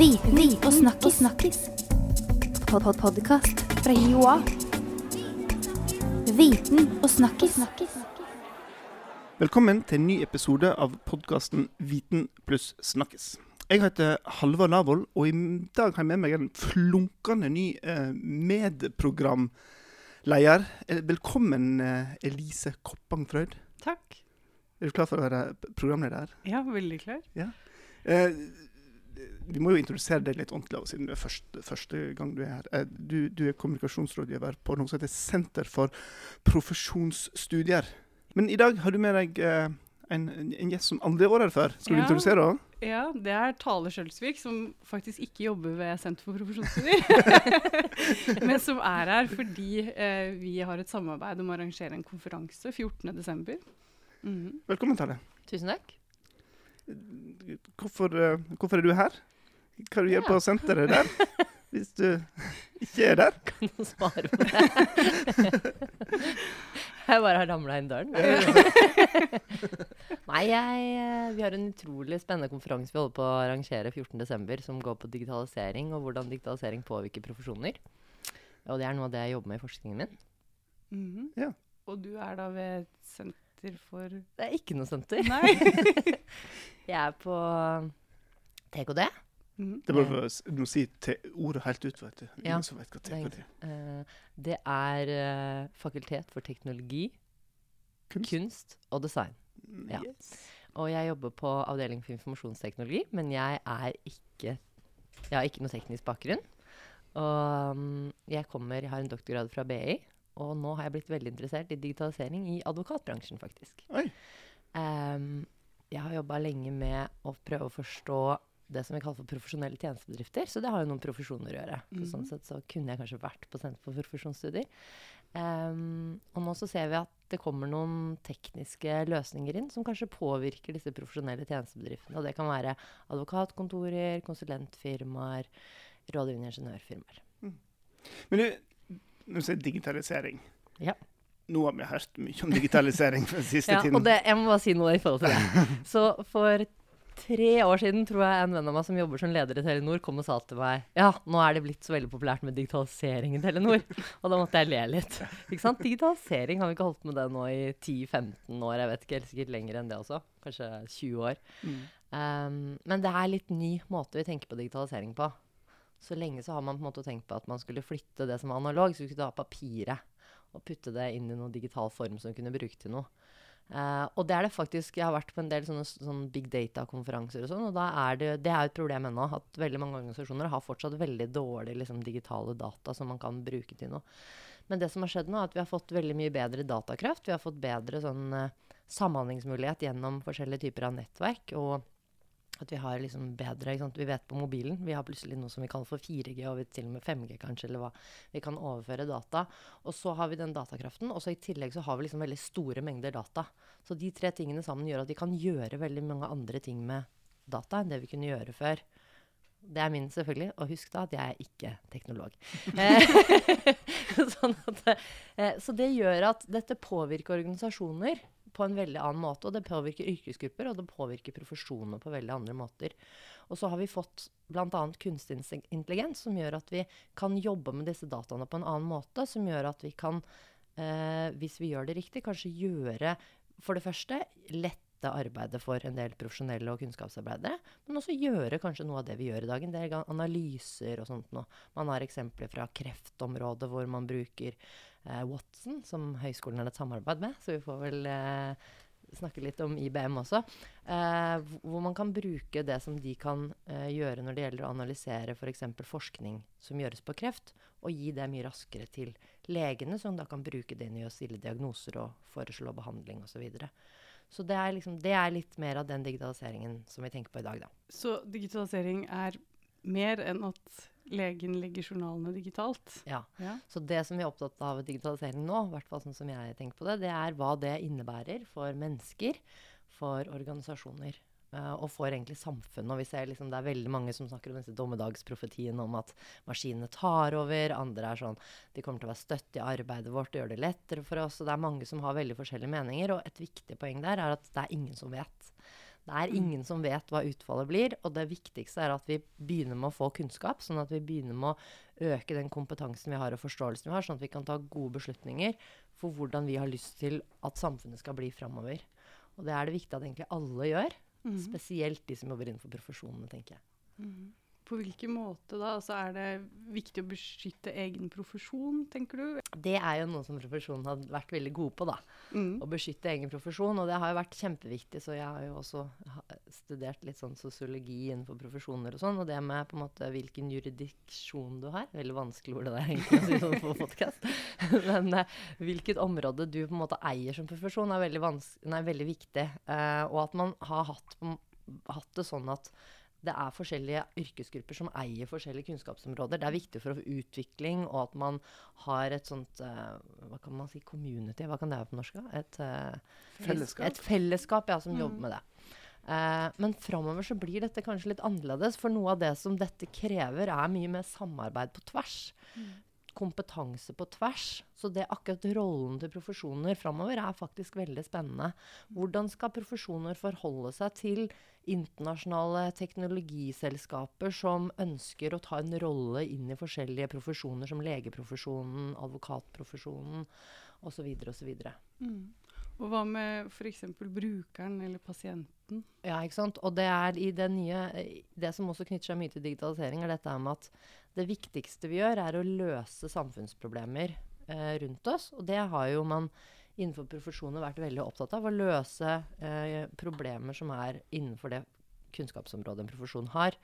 Viten og snakkis. snakkis. Pod -pod Podkast fra Joa. Viten og snakkis. Velkommen til en ny episode av podkasten Viten pluss snakkes. Jeg heter Halvard Lavoll, og i dag har jeg med meg en flunkende ny eh, medprogramleder. Eh, Velkommen, eh, Elise Koppang Frøyd. Takk. Er du klar for å være programleder? Ja, veldig klar. Ja. Eh, vi må jo introdusere deg litt ordentlig, siden det er første, første gang du er her. Eh, du, du er kommunikasjonsrådgiver på noe som heter Senter for profesjonsstudier. Men i dag har du med deg eh, en, en gjest som aldri har vært her før. Skal du Ja. introdusere henne? Ja, det er Tale Skjølsvik, som faktisk ikke jobber ved Senter for profesjonsstudier. Men som er her fordi eh, vi har et samarbeid om å arrangere en konferanse 14.12. Mhm. Velkommen, Tale. Tusen takk. Hvorfor, eh, hvorfor er du her? Hva du gjør Ja. på senteret der? Hvis du ikke er der? Kan du svare på det? jeg bare har ramla inn døren. Nei, jeg, eh, vi har en utrolig spennende konferanse vi holder på å arrangere 14.12. som går på digitalisering og hvordan digitalisering påvirker profesjoner. Og det er noe av det jeg jobber med i forskningen min. Mhm. Ja. Og du er da ved et senter for Det er ikke noe senter. Nei. Jeg er på TKD. Mhm. Det er bare for å Du må si ordet helt ut, vet du. Ingen Ja, som vet hva Det TKD er. eh, det er uh, Fakultet for teknologi, Kunst? kunst og design. Ja. Yes. Og jeg jobber på avdeling for informasjonsteknologi, men jeg er ikke Jeg har ikke noe teknisk bakgrunn. Og mm, jeg kommer, jeg har en doktorgrad fra BI, og nå har jeg blitt veldig interessert i digitalisering i advokatbransjen, faktisk. Ehm, jeg har jobba lenge med å prøve å forstå det som vi kaller for profesjonelle tjenestebedrifter. Så det har jo noen profesjoner å gjøre. Så sånn Mhm. sett så kunne jeg kanskje vært på Senter for profesjonsstudier. Um, og nå så ser vi at det kommer noen tekniske løsninger inn som kanskje påvirker disse profesjonelle tjenestebedriftene. Og det kan være advokatkontorer, konsulentfirmaer, rådgivende ingeniørfirmaer. Men du, når du sier digitalisering Ja. Nå har vi hørt mye om digitalisering den siste Ja, tiden. og det, jeg må bare si noe i forhold til det. Så for tre år siden tror jeg en venn av meg som jobber som leder i Telenor, kom og sa til meg ja, nå er det blitt så veldig populært med digitalisering i Telenor. Og da måtte jeg le litt. Ikke sant? Digitalisering har vi ikke holdt med det nå i 10-15 år, jeg vet ikke, helt sikkert lenger enn det også. Kanskje 20 år. Mm. Um, men det er litt ny måte vi tenker på digitalisering på. Så lenge så har man på en måte tenkt på at man skulle flytte det som er analog, så skulle ha papiret og putte det inn i noen digital form som du kunne bruke til noe. Uh, og det er det faktisk, Jeg har vært på en del sånne, sånne big data-konferanser, og sånn, og er det, det er jo et problem ennå at veldig mange organisasjoner har fortsatt veldig dårlige liksom, digitale data som man kan bruke til noe. Men det som har skjedd nå, er at vi har fått veldig mye bedre datakraft. Vi har fått bedre sånn, uh, samhandlingsmulighet gjennom forskjellige typer av nettverk. og at vi har liksom bedre? Vi vet på mobilen. Vi har plutselig noe som vi kaller for 4G, og vi til og med 5G kanskje, eller hva. Vi kan overføre data. Og så har vi den datakraften, og så i tillegg så har vi liksom veldig store mengder data. Så de tre tingene sammen gjør at vi kan gjøre veldig mange andre ting med data enn det vi kunne gjøre før. Det er min, selvfølgelig. Og husk da at jeg er ikke teknolog. Sånn at, eh, så det gjør at dette påvirker organisasjoner på en veldig annen måte. Og det påvirker yrkesgrupper, og det påvirker profesjoner på veldig andre måter. Og så har vi fått bl.a. kunstig intelligens, som gjør at vi kan jobbe med disse dataene på en annen måte. Som gjør at vi kan, eh, hvis vi gjør det riktig, kanskje gjøre for det første lette arbeidet for en del profesjonelle og kunnskapsarbeidere. Men også gjøre kanskje noe av det vi gjør i dag. En del analyser og sånt noe. Man har eksempler fra kreftområdet hvor man bruker Watson, som høyskolen har et samarbeid med. Så vi får vel eh, snakke litt om IBM også. Eh, hvor- man kan bruke det som de kan eh, gjøre når det gjelder å analysere f.eks. forskning som gjøres på kreft, og gi det mye raskere til legene, som da kan bruke det i å stille diagnoser og foreslå behandling osv. Så, videre. så det er, liksom, det er litt mer av den digitaliseringen som vi tenker på i dag, da. Så digitalisering er mer enn at legen legger journalene digitalt? Ja. Ja. Så det som vi er opptatt av digitalisering nå, i hvert fall sånn som jeg tenker på det, det er hva det innebærer for mennesker, for organisasjoner. eh, og for egentlig samfunnet. Og vi ser liksom det er veldig mange som snakker om disse dommedagsprofetiene om at maskinene tar over. Andre er sånn de kommer til å være støtt i arbeidet vårt gjøre det lettere for oss. Og det er mange som har veldig forskjellige meninger. Og et viktig poeng der er at det er ingen som vet. Det er ingen som vet hva utfallet blir, og det viktigste er at vi begynner med å få kunnskap, sånn at vi begynner med å øke den kompetansen vi har og forståelsen vi har, sånn at vi kan ta gode beslutninger for hvordan vi har lyst til at samfunnet skal bli framover. Og det er det viktig at egentlig alle gjør, Mhm. spesielt de som jobber innenfor profesjonene, tenker jeg. Mhm. På hvilken måte da? Altså, er det viktig å beskytte egen profesjon, tenker du? Det er jo noe som profesjonen har vært veldig gode på, da. Mm. Å beskytte egen profesjon. Og det har jo vært kjempeviktig, så jeg har jo også studert litt sånn sosiologi innenfor profesjoner og sånn. Og det med på en måte hvilken juridiksjon du har. Veldig vanskelig ord det der egentlig å si sånn på podkast. Men eh, hvilket område du på en måte eier som profesjon, er veldig, nei, veldig viktig. Eh, og at man har hatt, hatt det sånn at det er forskjellige yrkesgrupper som eier forskjellige kunnskapsområder. Det er viktig for utvikling, og at man har et sånt uh, Hva kan man si? Community? Hva kan det være på norsk? Et, uh, Fellesskap. Et fellesskap, ja, som Mm. jobber med det. Uh, men framover så blir dette kanskje litt annerledes, for noe av det som dette krever, er mye mer samarbeid på tvers. Kompetanse på tvers. Så det akkurat rollen til profesjoner framover er faktisk veldig spennende. Hvordan skal profesjoner forholde seg til internasjonale teknologiselskaper som ønsker å ta en rolle inn i forskjellige profesjoner, som legeprofesjonen, advokatprofesjonen osv. osv. Mm. Og hva med f.eks. brukeren eller pasienten? Ja, ikke sant. Og det er i det nye Det som også knytter seg mye til digitalisering, er dette med at det viktigste vi gjør, er å løse samfunnsproblemer eh, rundt oss. Og det har jo man innenfor profesjoner vært veldig opptatt av. Å løse eh, problemer som er innenfor det kunnskapsområdet en profesjon har.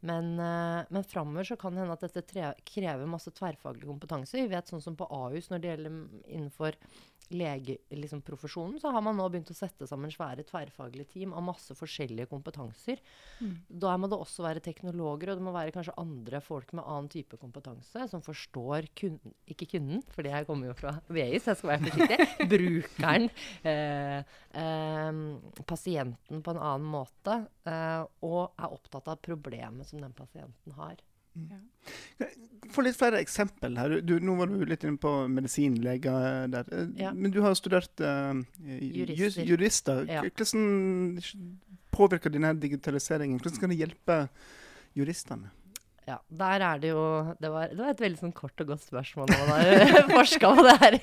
Men, eh, men framover så kan det hende at dette krever masse tverrfaglig kompetanse. Vi vet sånn som på Ahus, når det gjelder mm, innenfor legeprofesjonen, liksom, så har man nå begynt å sette sammen svære tverrfaglige team av masse forskjellige kompetanser. Da må det også være teknologer, og det må være kanskje andre folk med annen type kompetanse, som forstår kunden, ikke kunden, fordi jeg kommer jo fra VI, så jeg skal være forsiktig, brukeren, eh, eh, pasienten på en annen måte, eh, og er opptatt av problemet som den pasienten har. Få litt flere eksempel her. Du, nå var du litt inne på medisin, leger der. Eh, Ja. Men du har studert uh, Jurister. jurister. Ja. Hvordan påvirker denne digitaliseringen? Hvordan kan det hjelpe juristene? Ja, der er det jo Det var, det var et veldig sånn kort og godt spørsmål når man har forska på det her.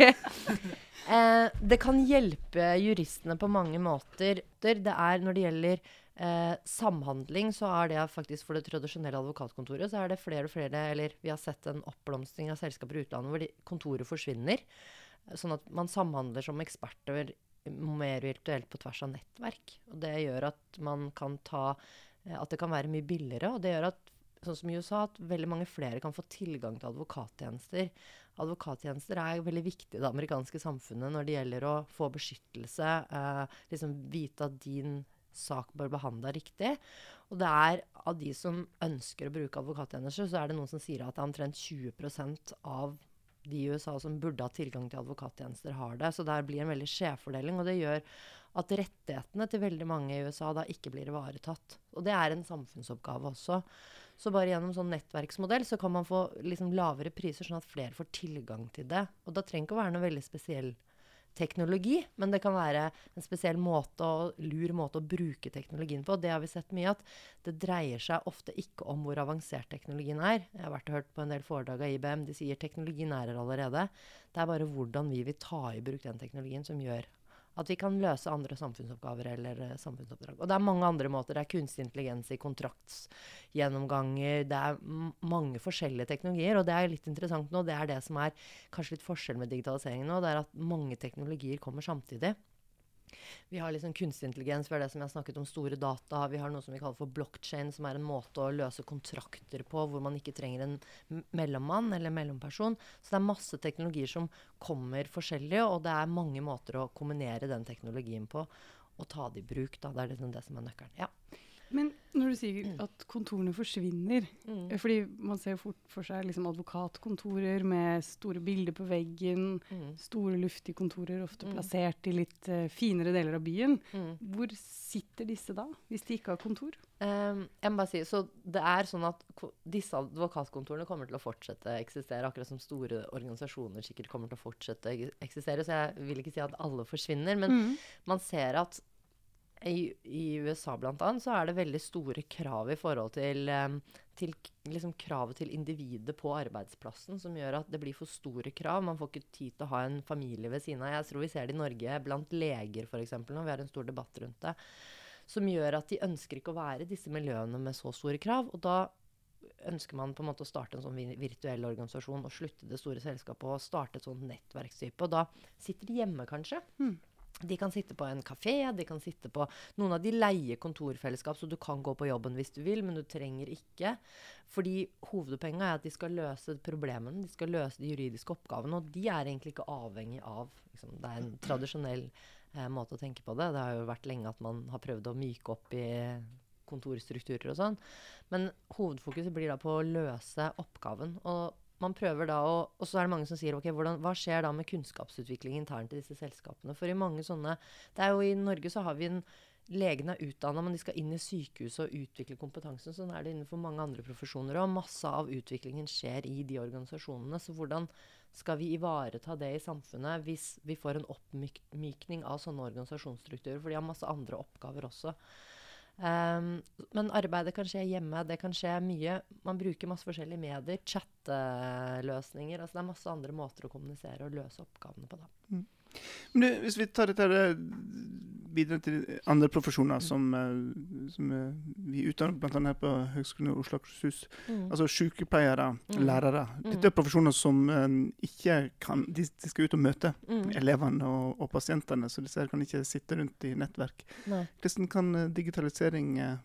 Eh, det kan hjelpe juristene på mange måter. Det er når det gjelder eh, samhandling, så er det faktisk for det tradisjonelle advokatkontoret så er det flere og flere Eller vi har sett en oppblomstring av selskaper i utlandet hvor de, kontoret forsvinner. Sånn at man samhandler som eksperter mer virtuelt på tvers av nettverk. Og det gjør at man kan ta eh, At det kan være mye billigere. Og det gjør at sånn som i USA, at veldig mange flere kan få tilgang til advokattjenester. Advokattjenester er veldig viktig i det amerikanske samfunnet når det gjelder å få beskyttelse, eh, liksom vite at din sak bør behandla riktig. Og det er av de som ønsker å bruke advokattjenester, så er det noen som sier at det er omtrent 20% av de i USA som burde ha tilgang til advokattjenester, har det. Så der blir en veldig skjevfordeling. Og det gjør at rettighetene til veldig mange i USA da ikke blir ivaretatt. Og det er en samfunnsoppgave også. Så bare gjennom sånn nettverksmodell så kan man få liksom lavere priser, sånn at flere får tilgang til det. Og da trenger ikke å være noe veldig spesiell teknologi, men det kan være en spesiell måte og lur måte å bruke teknologien på. Det har vi sett mye at det dreier seg ofte ikke om hvor avansert teknologien er. Jeg har vært og hørt på en del foredrag av IBM. De sier teknologien er her allerede. Det er bare hvordan vi vil ta i bruk den teknologien som gjør at vi kan løse andre samfunnsoppgaver eller uh, samfunnsoppdrag. Og det er mange andre måter. Det er kunstig intelligens i kontraktsgjennomganger. Det er mange forskjellige teknologier. Og det er litt interessant nå. Det er det som er kanskje litt forskjell med digitaliseringen nå. Det er at mange teknologier kommer samtidig. Vi har liksom kunstig intelligens, vi har det som jeg har snakket om, store data. Vi har noe som vi kaller for blockchain, som er en måte å løse kontrakter på hvor man ikke trenger en mellommann eller mellomperson. Så det er masse teknologier som kommer forskjellige, og det er mange måter å kombinere den teknologien på og ta det i bruk. Da. Det er liksom det som er nøkkelen. Ja. Men når du sier at kontorene forsvinner Mm. Fordi man ser fort for seg liksom advokatkontorer med store bilder på veggen, Mm. store luftige kontorer ofte Mm. plassert i litt uh, finere deler av byen. Mm. Hvor sitter disse da, hvis de ikke har kontor? Um, jeg må bare si, så det er sånn at disse advokatkontorene kommer til å fortsette å eksistere, akkurat som store organisasjoner sikkert kommer til å fortsette å eksistere. Så jeg vil ikke si at alle forsvinner, men Mm. man ser at i, I USA bl.a. så er det veldig store krav i forhold til, em, til liksom kravet til individet på arbeidsplassen, som gjør at det blir for store krav. Man får ikke tid til å ha en familie ved siden av. Jeg tror vi ser det i Norge blant leger f.eks. når vi har en stor debatt rundt det. Som gjør at de ønsker ikke å være i disse miljøene med så store krav. Og da ønsker man på en måte å starte en sånn virtuell organisasjon og slutte det store selskapet og starte et sånt nettverkstype. Og da sitter de hjemme, kanskje. Mm. De kan sitte på en kafé, de kan sitte på Noen av de leier kontorfellesskap, så du kan gå på jobben hvis du vil, men du trenger ikke. Fordi hovedpoenget er at de skal løse problemene, de skal løse de juridiske oppgavene. Og de er egentlig ikke avhengig av liksom, Det er en tradisjonell eh, måte å tenke på det. Det har jo vært lenge at man har prøvd å myke opp i kontorstrukturer og sånn. Men hovedfokuset blir da på å løse oppgaven. Og man prøver da å Og så er det mange som sier ok, hvordan, hva skjer da med kunnskapsutvikling internt i disse selskapene? For i mange sånne Det er jo i Norge så har vi en Legene er utdanna, men de skal inn i sykehuset og utvikle kompetansen. Sånn er det innenfor mange andre profesjoner. Og masse av utviklingen skjer i de organisasjonene. Så hvordan skal vi ivareta det i samfunnet hvis vi får en oppmykning av sånne organisasjonsstrukturer? For de har masse andre oppgaver også. Um, men arbeidet kan skje hjemme, det kan skje mye. Man bruker masse forskjellige medier, chatteløsninger. Altså det er masse andre måter å kommunisere og løse oppgavene på. Da. Men du, hvis vi tar dette her, videre til andre profesjoner som, eh, som eh, vi utdanner bl.a. her på Høgskolen i Oslo og Akershus. Altså sykepleiere, Mm. lærere. Mm. Dette er profesjoner som eh, ikke kan de, de skal ut og møte Mm. elevene og, og pasientene, så disse her kan ikke sitte rundt i nettverk. Nei. Hvordan kan eh, digitalisering eh,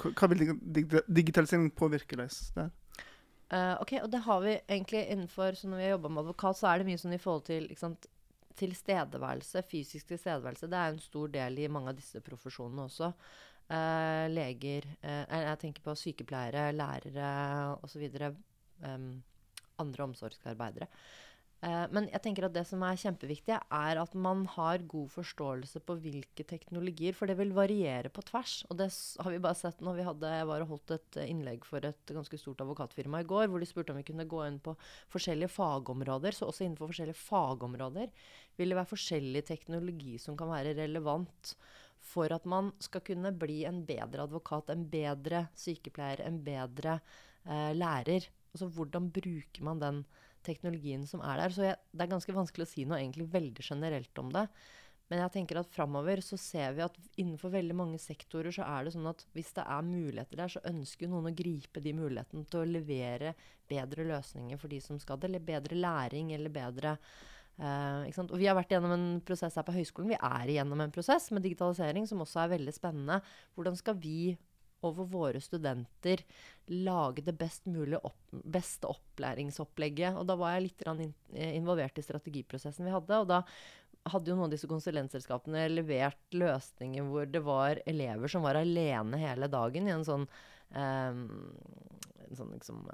hva vil dig- dig- digitalisering påvirke deg? der? Uh, ok, og det har vi egentlig innenfor Så når vi har jobba med advokat, så er det mye sånn i forhold til ikke sant, tilstedeværelse, fysisk tilstedeværelse. Det er en stor del i mange av disse profesjonene også. Eh, leger eh, jeg- tenker på sykepleiere, lærere osv. Um, andre omsorgsarbeidere. Eh, men jeg tenker at det som er kjempeviktig, er at man har god forståelse på hvilke teknologier, for det vil variere på tvers. Og det har vi bare sett når vi hadde, jeg var og holdt et eh, innlegg for et ganske stort advokatfirma i går, hvor de spurte om vi kunne gå inn på forskjellige fagområder. Så også innenfor forskjellige fagområder vil det være forskjellig teknologi som kan være relevant for at man skal kunne bli en bedre advokat, en bedre sykepleier, en bedre eh, lærer. Altså hvordan bruker man den teknologien som er der. Så jeg, det er ganske vanskelig å si noe egentlig veldig generelt om det. Men jeg tenker at framover så ser vi at innenfor veldig mange sektorer så er det sånn at hvis det er muligheter der, så ønsker noen å gripe de mulighetene til å levere bedre løsninger for de som skal det, eller bedre læring, eller bedre Uh? Og vi har vært gjennom en prosess her på høyskolen. Vi er igjennom en prosess med digitalisering som også er veldig spennende. Hvordan skal vi over våre studenter lage det best mulige opp, beste opplæringsopplegget. Og da var jeg litt eh, involvert i strategiprosessen vi hadde. Og da hadde jo noen av disse konsulentselskapene levert løsninger hvor det var elever som var alene hele dagen i en sånn, um, en sånn liksom,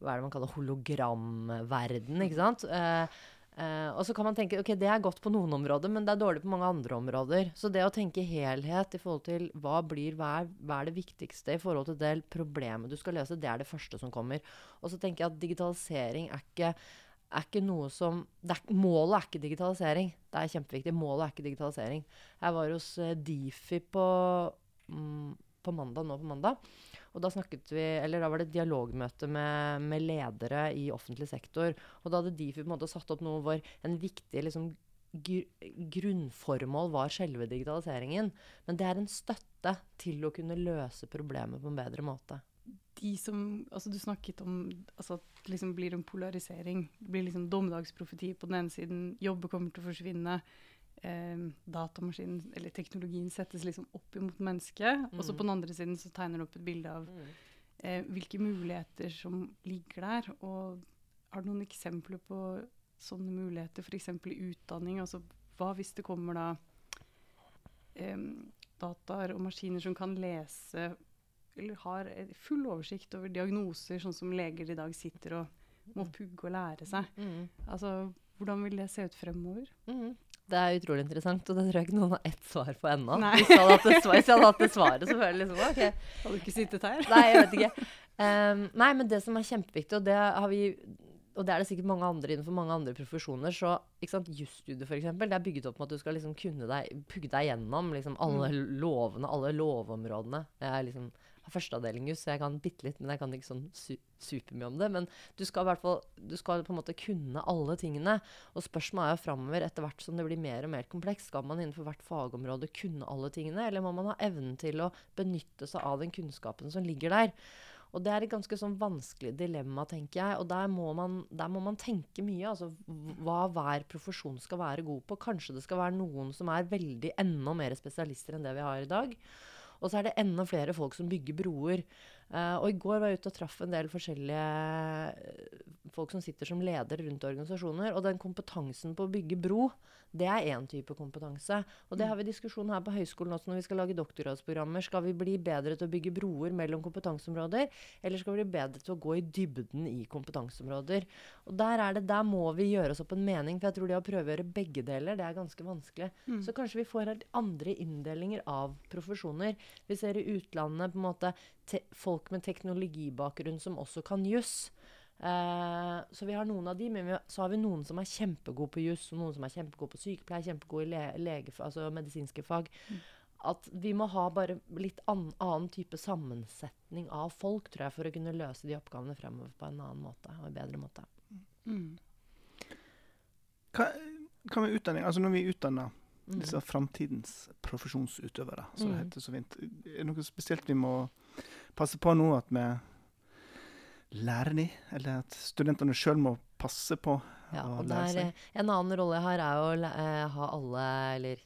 Hva er det man kaller hologramverden, ikke sant? Eh, Eh, og så kan man tenke ok, det er godt på noen områder, men det er dårlig på mange andre områder. Så det å tenke helhet i forhold til hva, blir, hva, er, hva er det viktigste i forhold til det problemet du skal løse, det er det første som kommer. Og så tenker jeg at digitalisering er ikke, er ikke noe som er, Målet er ikke digitalisering. Det er kjempeviktig. Målet er ikke digitalisering. Jeg var hos eh, Difi på, mm, på mandag, nå på mandag. Og da vi, eller da var det et dialogmøte med, med ledere i offentlig sektor. Og da hadde Difi på en måte satt opp noe hvor en viktig liksom, gr grunnformål var selve digitaliseringen. Men det er en støtte til å kunne løse problemet på en bedre måte. De som, altså Du snakket om altså, at det liksom blir en polarisering. Det blir liksom dommedagsprofeti på den ene siden. Jobber kommer til å forsvinne. Eh, datamaskinen, eller teknologien, settes liksom opp imot mennesket. Og så Mm. på den andre siden så tegner det opp et bilde av eh, hvilke muligheter som ligger der. Og har du noen eksempler på sånne muligheter, f.eks. i utdanning? Altså, hva hvis det kommer da eh, dataer og maskiner som kan lese eller har eh, full oversikt over diagnoser, sånn som leger i dag sitter og må pugge og lære seg? Mm. Altså, hvordan vil det se ut fremover? Mm. Det er utrolig interessant, og det tror jeg ikke noen har ett svar på ennå. Hvis jeg hadde hatt det svaret, så føler jeg liksom OK. Hadde du ikke sittet her? Nei, jeg vet ikke. Um, nei, men det som er kjempeviktig, og det har vi og det er det sikkert mange andre innenfor mange andre profesjoner. Så ikke sant, jusstudiet det er bygget opp med at du skal liksom kunne deg, pugge deg gjennom liksom alle lovene, alle lovområdene. Jeg er liksom har førsteavdeling så jeg kan bitte litt, men jeg kan ikke sånn su supermye om det. Men du skal i hvert fall du skal på en måte kunne alle tingene. Og spørsmålet er jo framover, etter hvert som det blir mer og mer komplekst, skal man innenfor hvert fagområde kunne alle tingene, eller må man ha evnen til å benytte seg av den kunnskapen som ligger der? Og det er et ganske sånn vanskelig dilemma, tenker jeg. Og der må man, der må man tenke mye. Altså hva hver profesjon skal være god på. Kanskje det skal være noen som er veldig enda mer spesialister enn det vi har i dag. Og så er det enda flere folk som bygger broer. Uh, og i går var jeg ute og traff en del forskjellige eh, folk som sitter som leder rundt organisasjoner. Og den kompetansen på å bygge bro, det er én type kompetanse. Og det har vi diskusjon her på høyskolen også når vi skal lage doktorgradsprogrammer. Skal vi bli bedre til å bygge broer mellom kompetanseområder, eller skal vi bli bedre til å gå i dybden i kompetanseområder? Og der, er det, der må vi gjøre oss opp en mening, for jeg tror det å prøve å gjøre begge deler, det er ganske vanskelig. Mm. Så kanskje vi får helt andre inndelinger av profesjoner. Vi ser i utlandet på en måte folk med teknologibakgrunn som også kan juss. Uh, så vi har noen av de, men vi, så har vi noen som er kjempegode på juss, og noen som er kjempegode på sykepleie, kjempegode i le, lege, altså medisinske fag. Mm. At vi må ha bare litt an, annen type sammensetning av folk, tror jeg, for å kunne løse de oppgavene fremover på en annen måte, og en bedre måte. Mm. Hva, hva, med utdanning? Altså når vi utdanner mm. disse framtidens profesjonsutøvere, som det mm. heter så fint, er det noe spesielt vi må passe på nå at vi lærer de, eller at studentene sjøl må passe på ja, å lære seg? Eh, en annen rolle jeg har, er å uh, ha alle Eller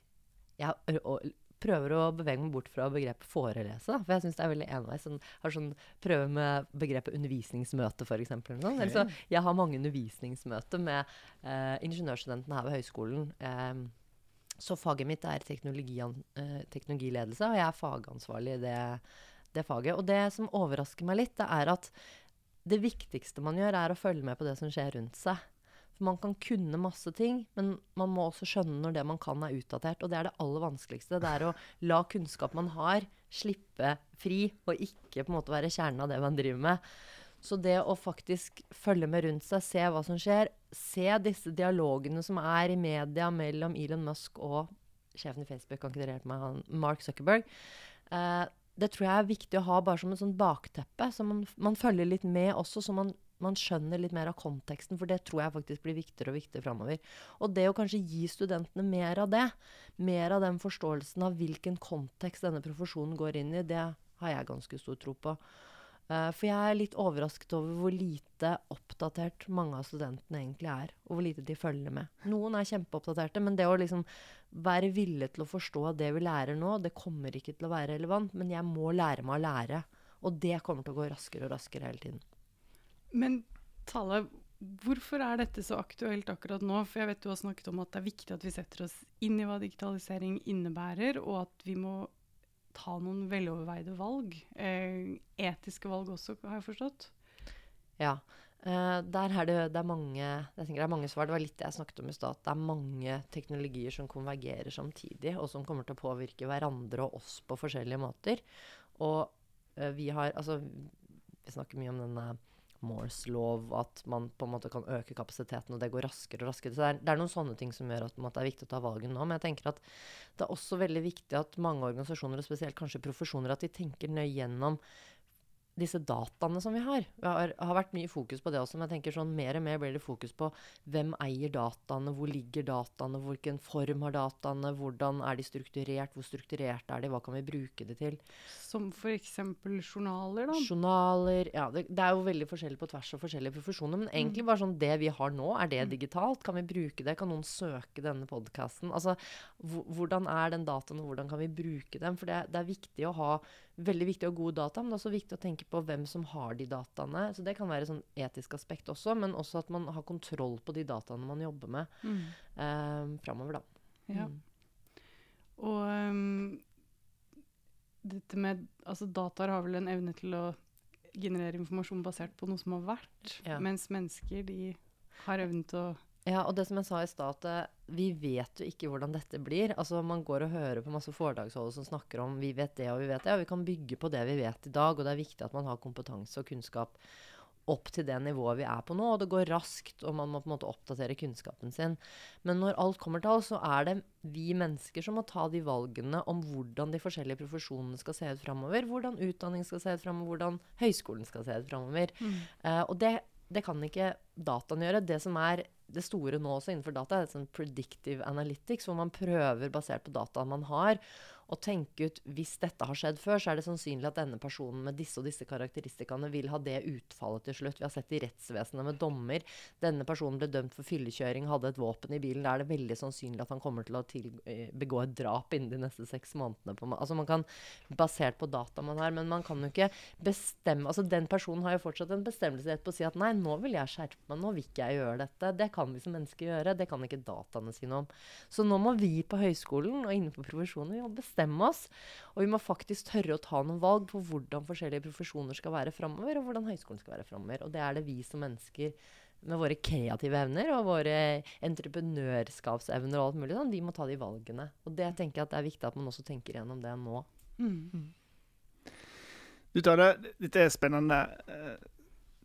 jeg prøver å bevege meg bort fra begrepet forelese. For jeg syns det er veldig enveis. Sånn, har sånn, prøver med begrepet undervisningsmøte, f.eks. Sånn. Så jeg har mange undervisningsmøter med uh, ingeniørstudentene her ved høyskolen. Um, så faget mitt er uh, teknologiledelse, og jeg er fagansvarlig i det, det faget. Og det som overrasker meg litt, det er at det viktigste man gjør, er å følge med på det som skjer rundt seg. For man kan kunne masse ting, men man må også skjønne når det man kan, er utdatert. Og det er det aller vanskeligste. Det er å la kunnskap man har, slippe fri, og ikke på en måte være kjernen av det man driver med. Så det å faktisk følge med rundt seg, se hva som skjer, se disse dialogene som er i media mellom Elon Musk og sjefen i Facebook, kan ikke dere hjelpe meg, Mark Zuckerberg. Eh, det tror jeg er viktig å ha bare som en sånn bakteppe, så man, man, følger litt med også, så man, man, skjønner litt mer av konteksten. For det tror jeg faktisk blir viktigere og viktigere framover. Og det å kanskje gi studentene mer av det, mer av den forståelsen av hvilken kontekst denne profesjonen går inn i, det har jeg ganske stor tro på. Uh, for jeg er litt overrasket over hvor lite oppdatert mange av studentene egentlig er. Og hvor lite de følger med. Noen er kjempeoppdaterte, men det å liksom være villig til å forstå det vi lærer nå, det kommer ikke til å være relevant, men jeg må lære meg å lære. Og det kommer til å gå raskere og raskere hele tiden. Men Tale, hvorfor er dette så aktuelt akkurat nå? For jeg vet du har snakket om at det er viktig at vi setter oss inn i hva digitalisering innebærer, og at vi må ta noen veloverveide valg. Eh, etiske valg også, har jeg forstått. Ja. Uh, der er det, det, er mange, jeg det er mange svar. Det var litt jeg snakket om i stad. Det er mange teknologier som konvergerer samtidig, og som kommer til å påvirke hverandre og oss på forskjellige måter. Og uh, vi har Altså, vi snakker mye om denne Moores lov, at man på en måte kan øke kapasiteten, og det går raskere og raskere. Så det er, det er noen sånne ting som gjør at det er viktig å ta valget nå. Men jeg tenker at det er også veldig viktig at mange organisasjoner, og spesielt kanskje profesjoner, at de tenker nøye gjennom disse dataene som vi har. Det har, har, vært mye fokus på det også, men jeg tenker sånn mer og mer blir det fokus på hvem eier dataene, hvor ligger dataene, hvilken form har dataene, hvordan er de strukturert, hvor strukturert er de, hva kan vi bruke det til? Som f.eks. journaler, da? Journaler, ja. Det, det, er jo veldig forskjellig på tvers av forskjellige profesjoner, men egentlig mm. bare sånn det vi har nå, er det mm. digitalt? Kan vi bruke det? Kan noen søke denne podkasten? Altså, hvordan er den dataen, og hvordan kan vi bruke dem? For det, det er viktig å ha veldig viktig å ha gode data, men det er også viktig å tenke på hvem som har de dataene. Så det kan være et sånn etisk aspekt også, men også at man har kontroll på de dataene man jobber med mm. eh, framover, da. Ja. Mm. Og um, dette med Altså, dataer har vel en evne til å generere informasjon basert på noe som har vært, ja. mens mennesker, de har evnen til å ja, og det som jeg sa i stad, at vi vet jo ikke hvordan dette blir. Altså, Man går og hører på masse foredragsholdere som snakker om vi vet det og vi vet det, og vi kan bygge på det vi vet i dag. Og det er viktig at man har kompetanse og kunnskap. opp til det nivået vi er på nå. Og det går raskt, og man må på en måte oppdatere kunnskapen sin. Men når alt kommer til alt, så er det vi mennesker som må ta de valgene om hvordan de forskjellige profesjonene skal se ut framover. Hvordan utdanning skal se ut framover, hvordan høyskolen skal se ut framover. Mm. Uh, og det, det kan ikke dataen gjøre. Det som er det store nå også innenfor data, er sånn predictive analytics, hvor man prøver, basert på dataen man har, å tenke ut hvis dette har skjedd før, så er det sannsynlig at denne personen med disse og disse karakteristikkene vil ha det utfallet til slutt. Vi har sett i rettsvesenet med dommer. Denne personen ble dømt for fyllekjøring, hadde et våpen i bilen. Da er det veldig sannsynlig at han kommer til å til, eh, begå et drap innen de neste seks månedene. På, altså man kan, Basert på data man har, men man kan jo ikke bestemme altså Den personen har jo fortsatt en bestemmelsesrett på å si at nei, nå vil jeg skjerpe meg, nå vil ikke jeg gjøre dette. Det kan vi som mennesker gjøre, det kan ikke dataene si noe om. Så nå må vi på høyskolen og innenfor profesjonen jobbe bestemme oss. Og vi må faktisk tørre å ta noen valg på hvordan forskjellige profesjoner skal være framover, og hvordan høyskolen skal være framover. Og det er det vi som mennesker med våre kreative evner og våre entreprenørskapsevner og alt mulig sånn, de må ta de valgene. Og det tenker jeg at det er viktig at man også tenker gjennom det nå. Mm. Du det, dette er et spennende eh,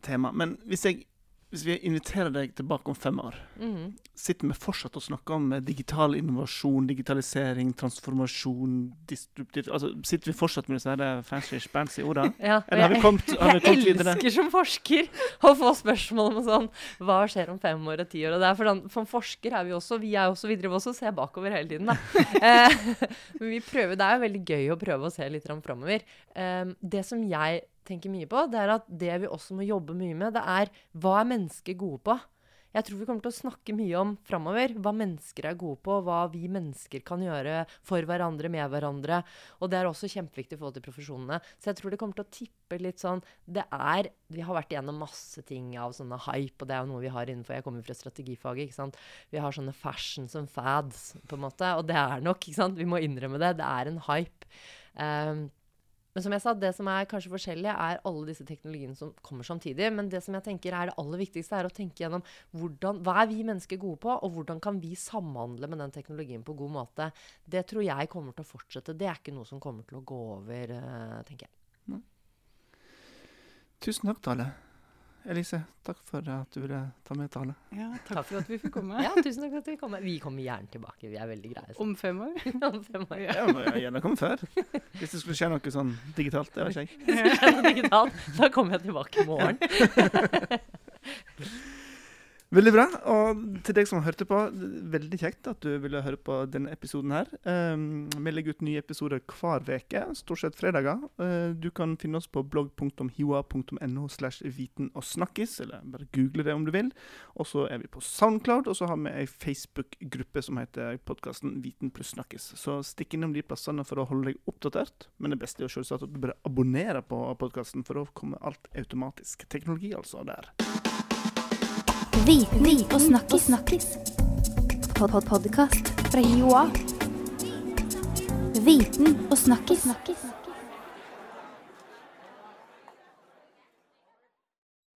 tema. Men hvis, jeg, hvis vi inviterer deg tilbake om fem år, mm. sitter vi fortsatt og snakker om eh, digital innovasjon, digitalisering, transformasjon, Altså, Sitter vi fortsatt med disse her fancy, fancy ordene? Ja, Eller har vi jeg- kommet, har vi kommet videre? elsker som forsker å få spørsmål om sånn Hva skjer om fem år og ti år? Og det er for, den, for forsker er vi også. Vi er også, vi også og ser bakover hele tiden. Eh, Men vi prøver, det er jo veldig gøy å prøve å se litt framover. Um, det som jeg tenker mye på, det er at det vi også må jobbe mye med, det er hva er mennesker gode på? Jeg tror vi kommer til å snakke mye om framover hva mennesker er gode på, hva vi mennesker kan gjøre for hverandre, med hverandre. Og det er også kjempeviktig i forhold til profesjonene. Så jeg tror det kommer til å tippe litt sånn Det er Vi har vært igjennom masse ting av sånne hype, og det er jo noe vi har innenfor Jeg kommer fra strategifaget, ikke sant. Vi har sånne fashion som fads, på en måte. Og det er nok, ikke sant. Vi må innrømme det. Det er en hype. Um, men som jeg sa, det som er kanskje forskjellig, er alle disse teknologiene som kommer samtidig. Men det som jeg tenker er det aller viktigste, er å tenke gjennom hvordan, hva er vi mennesker gode på, og hvordan kan vi samhandle med den teknologien på god måte. Det tror jeg kommer til å fortsette. Det er ikke noe som kommer til å gå over, eh, tenker jeg. Tusen takk, Tale. Elise, takk for at du ville ta med Tale. Ja, takk for at vi fikk komme. Ja, tusen takk for at vi kom. Vi kommer gjerne tilbake. Vi er veldig greie. Om fem år. Om fem år. Ja, må jeg gjerne komme før. Hvis det skulle skje noe sånn digitalt. Det vet ikke jeg. Hvis det skjer noe digitalt, da kommer jeg tilbake i morgen. Veldig bra. Og til deg som hørte på, veldig kjekt at du ville høre på denne episoden her. Um, vi legger ut nye episoder hver uke, stort sett fredager. Uh, du kan finne oss på blogg.hioa.no slash viten og snakkis, eller bare google det om du vil. Og så er vi på Soundcloud, og så har vi ei Facebook-gruppe som heter podkasten Viten pluss snakkis. Så stikk innom de plassene for å holde deg oppdatert. Men det beste er jo selvsagt at du bare abonnerer på podkasten, for da kommer alt automatisk. Teknologi, altså, der. Viten og snakkis. snakkis. Pod -pod Podkast fra Joa. Viten og snakkis. snakkis.